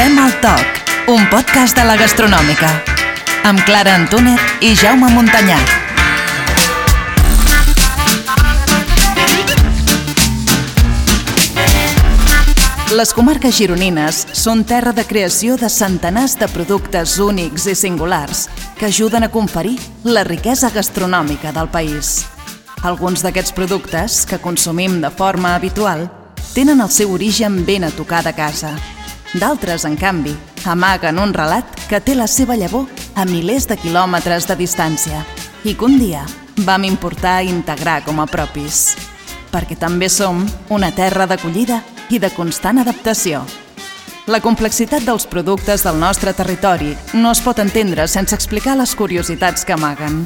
Fem el toc, un podcast de la gastronòmica. Amb Clara Antúnez i Jaume Montanyà. Les comarques gironines són terra de creació de centenars de productes únics i singulars que ajuden a conferir la riquesa gastronòmica del país. Alguns d'aquests productes, que consumim de forma habitual, tenen el seu origen ben a tocar de casa. D'altres, en canvi, amaguen un relat que té la seva llavor a milers de quilòmetres de distància i que un dia vam importar i integrar com a propis. Perquè també som una terra d'acollida i de constant adaptació. La complexitat dels productes del nostre territori no es pot entendre sense explicar les curiositats que amaguen.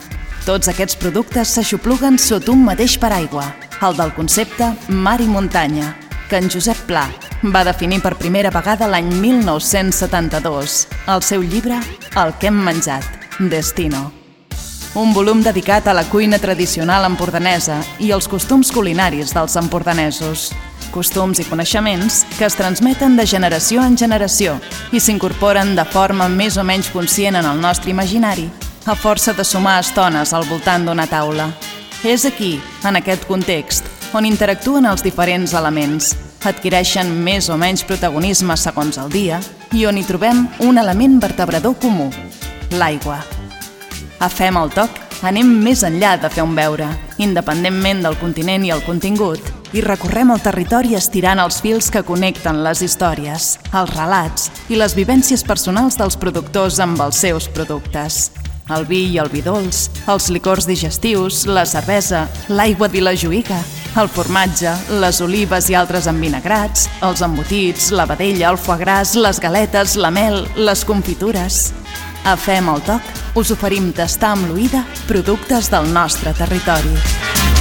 Tots aquests productes s'aixopluguen sota un mateix paraigua, el del concepte mar i muntanya, que en Josep Pla va definir per primera vegada l'any 1972 al seu llibre El que hem menjat, Destino. Un volum dedicat a la cuina tradicional empordanesa i als costums culinaris dels empordanesos. Costums i coneixements que es transmeten de generació en generació i s'incorporen de forma més o menys conscient en el nostre imaginari a força de sumar estones al voltant d'una taula. És aquí, en aquest context, on interactuen els diferents elements, adquireixen més o menys protagonisme segons el dia i on hi trobem un element vertebrador comú, l'aigua. A Fem el Toc anem més enllà de fer un beure, independentment del continent i el contingut, i recorrem el territori estirant els fils que connecten les històries, els relats i les vivències personals dels productors amb els seus productes. El vi i el vi dolç, els licors digestius, la cervesa, l'aigua vilajuïga, el formatge, les olives i altres envinagrats, els embotits, la vedella, el foie gras, les galetes, la mel, les confitures... A Fem el Toc us oferim tastar amb l'oïda productes del nostre territori.